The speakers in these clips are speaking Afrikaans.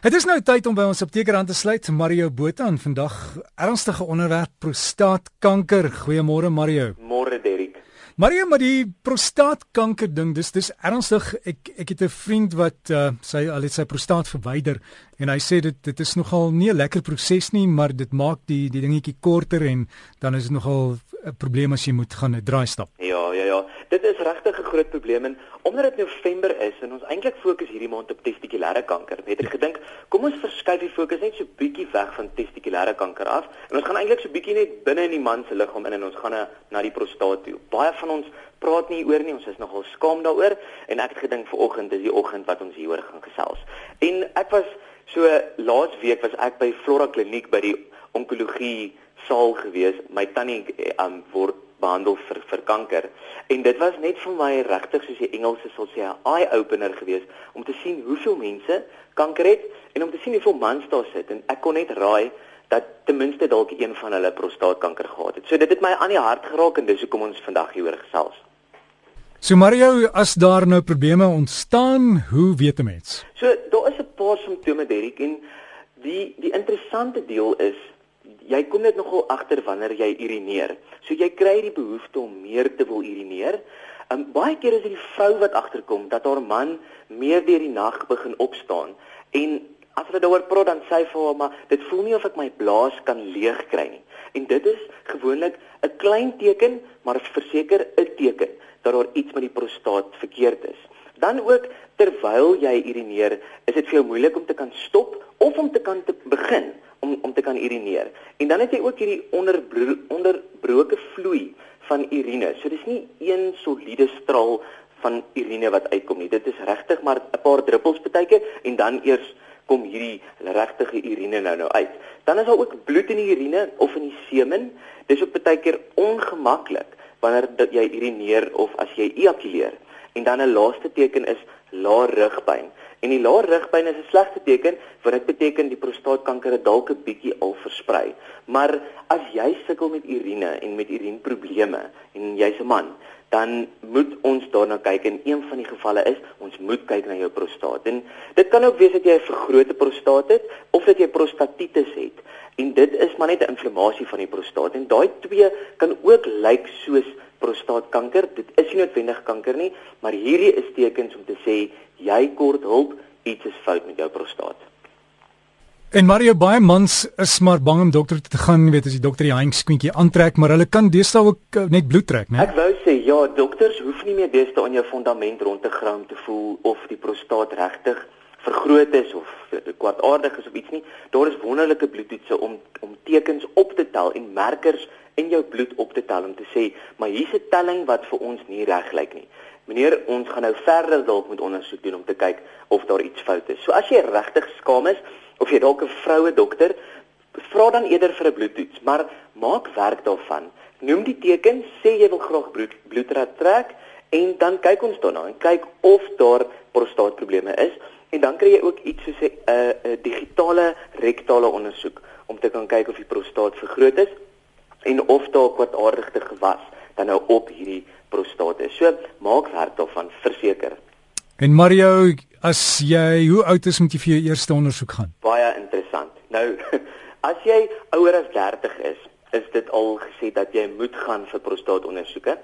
Dit is nou tyd om by ons apteker aan te sluit. Mario Botha en vandag ernstige onderwerp prostaatkanker. Goeiemôre Mario. Môre Derrick. Mario, maar die prostaatkanker ding, dis dis ernstig. Ek ek het 'n vriend wat uh, sy al het sy prostaat verwyder en hy sê dit dit is nogal nie 'n lekker proses nie, maar dit maak die die dingetjie korter en dan is dit nogal 'n probleem as jy moet gaan 'n draai stap. Ja, ja, ja. Dit is regtig 'n groot probleem en omdat dit November is en ons eintlik fokus hierdie maand op testikulêre kanker, het ek gedink, kom ons verskuif die fokus net so bietjie weg van testikulêre kanker af en ons gaan eintlik so bietjie net binne in die man se liggaam in en ons gaan na, na die prostaat toe. Baie van ons praat nie oor nie, ons is nogal skaam daaroor en ek het gedink vanoggend is die oggend wat ons hieroor gaan gesels. En ek was so laas week was ek by Flora Kliniek by die onkologie saal gewees. My tannie um, word behandel vir vir kanker. En dit was net vir my regtig soos die Engelse sal sê 'n eye opener geweest om te sien hoeveel mense kanker het en om te sien hoeveel mans daar sit en ek kon net raai dat ten minste dalk een van hulle prostaatkanker gehad het. So dit het my aan die hart geraak en dis hoekom ons vandag hieroor gesels. So Mario, as daar nou probleme ontstaan, hoe weet 'n mens? So daar is 'n paar simptome Derrick en die die interessante deel is jy kom net nogal agter wanneer jy urineer. So jy kry die behoefte om meer te wil urineer. En baie keer is dit die vrou wat agterkom dat haar man meer deur die nag begin opstaan en as hulle daaroor praat dan sê hy vir haar maar dit voel nie of ek my blaas kan leeg kry nie. En dit is gewoonlik 'n klein teken, maar verseker 'n teken dat daar iets met die prostaat verkeerd is. Dan ook terwyl jy urineer, is dit vir jou moeilik om te kan stop of om te kan te begin om om te kan urineer. En dan het jy ook hierdie onderbro onderbroke vloei van urine. So dis nie een soliede straal van urine wat uitkom nie. Dit is regtig maar 'n paar druppels partyke en dan eers kom hierdie regtige urine nou nou uit. Dan is daar ook bloed in die urine of in die semen. Dis ook baie keer ongemaklik wanneer jy urineer of as jy ejakuleer. En dan 'n laaste teken is lae rugpyn. En die lae rugpyn is 'n slegte teken want dit beteken die prostaatkanker het dalk 'n bietjie al versprei. Maar as jy sukkel met urine en met urineprobleme en jy's 'n man, dan moet ons daarna kyk en een van die gevalle is ons moet kyk na jou prostaat. En dit kan ook wees dat jy 'n vergrote prostaat het of dat jy prostatitis het. En dit is maar net 'n inflammasie van die prostaat en daai twee kan ook lyk soos prostaatkanker. Dit is nie noodwendig kanker nie, maar hierdie is tekens om te sê jy kort hulp, iets is fout met jou prostaat. En Mario baie mans is maar bang om dokter te gaan, weet as die dokter die handskoentjie aantrek, maar hulle kan deesdae ook uh, net bloed trek, né? Ek wou sê ja, dokters hoef nie meer deesdae aan jou fondament rond te graam te voel of die prostaat regtig vergroot is of kwartaardig is of iets nie. Daar is wonderlike bloedtoetse om om tekens op te tel en merkers in jou bloed op te tel om te sê, maar hier's 'n telling wat vir ons nie reg lyk nie. Meneer, ons gaan nou verder dalk moet ondersoek doen om te kyk of daar iets fout is. So as jy regtig skaam is of jy dalk 'n vroue dokter, vra dan eerder vir 'n bloedtoets, maar maak werk daarvan. Noem die tekens, sê jy wil graag bloed bloedrad trek en dan kyk ons daarna en kyk of daar prostaatprobleme is en dan kry jy ook iets soos 'n 'n digitale rektale ondersoek om te kan kyk of die prostaat vergroot is en of daar kwartaardigte gewas dan nou op hierdie prostaat is. So maak werk daarvan verseker. En Mario, as jy hoe oud is moet jy vir jou eerste ondersoek gaan? Baie interessant. Nou as jy ouer as 30 is, is dit al gesê dat jy moet gaan vir prostaatondersoeke.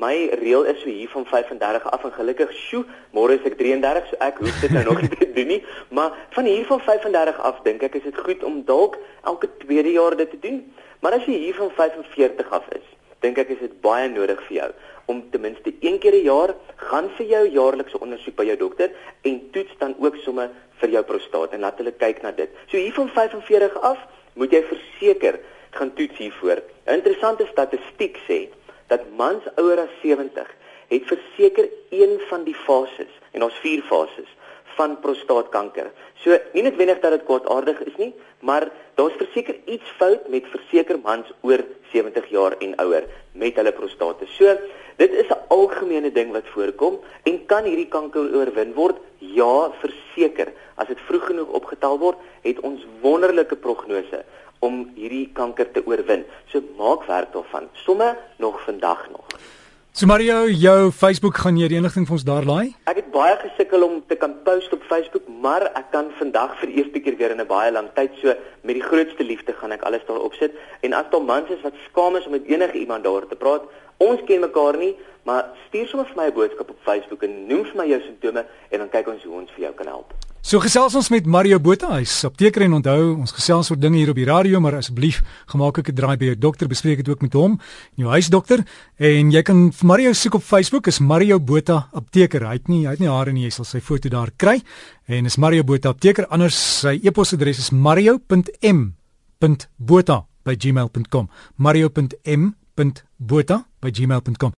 My reël is so hier van 35 af en gelukkig, sjoe, môre is ek 33, so ek hoef dit nou nog nie te doen nie, maar van hier van 35 af dink ek is dit goed om dalk elke tweede jaar dit te doen. Maar as jy hier van 45 af is, dink ek is dit baie nodig vir jou om ten minste een keer 'n jaar gaan vir jou jaarlikse ondersoek by jou dokter en toets dan ook sommer vir jou prostaat en laat hulle kyk na dit. So hier van 45 af moet jy verseker gaan toets hiervoor. Interessante statistiek sê dat mans ouer as 70 het verseker een van die fases en ons vier fases van prostaatkanker. So nie noodwendig dat dit kwartaardig is nie, maar daar's verseker iets fout met verseker mans oor 70 jaar en ouer met hulle prostate. So dit is 'n algemene ding wat voorkom en kan hierdie kanker oorwin word? Ja, verseker. As dit vroeg genoeg opgetel word, het ons wonderlike prognose om hierdie kanker te oorwin. So maak werk daarvan. Somme nog vandag nog. So Mario, jou Facebook gaan jy die inligting vir ons daar laai? Ek baie gesukkel om te kan post op Facebook, maar ek kan vandag vir eerste keer weer in 'n baie lang tyd so met die grootste liefde gaan ek alles daar opsit. En as daar mans is wat skaam is om met enige iemand daaroor te praat, ons ken mekaar nie, maar stuur sommer vir my 'n boodskap op Facebook en noem vir my jou simptome en dan kyk ons hoe ons vir jou kan help. So gesels ons met Mario Botha, hy's apteker en onthou, ons gesels oor dinge hier op die radio, maar asseblief gemaak ek 'n draai by jou dokter, bespreek dit ook met hom, jou huisdokter, en jy kan Mario soek op Facebook, is Mario Botha apteker. Hy het nie hy het nie hare nie, jy sal sy foto daar kry. En is Mario Botha apteker, anders sy e-posadres is mario.m.botha@gmail.com. mario.m.botha@gmail.com.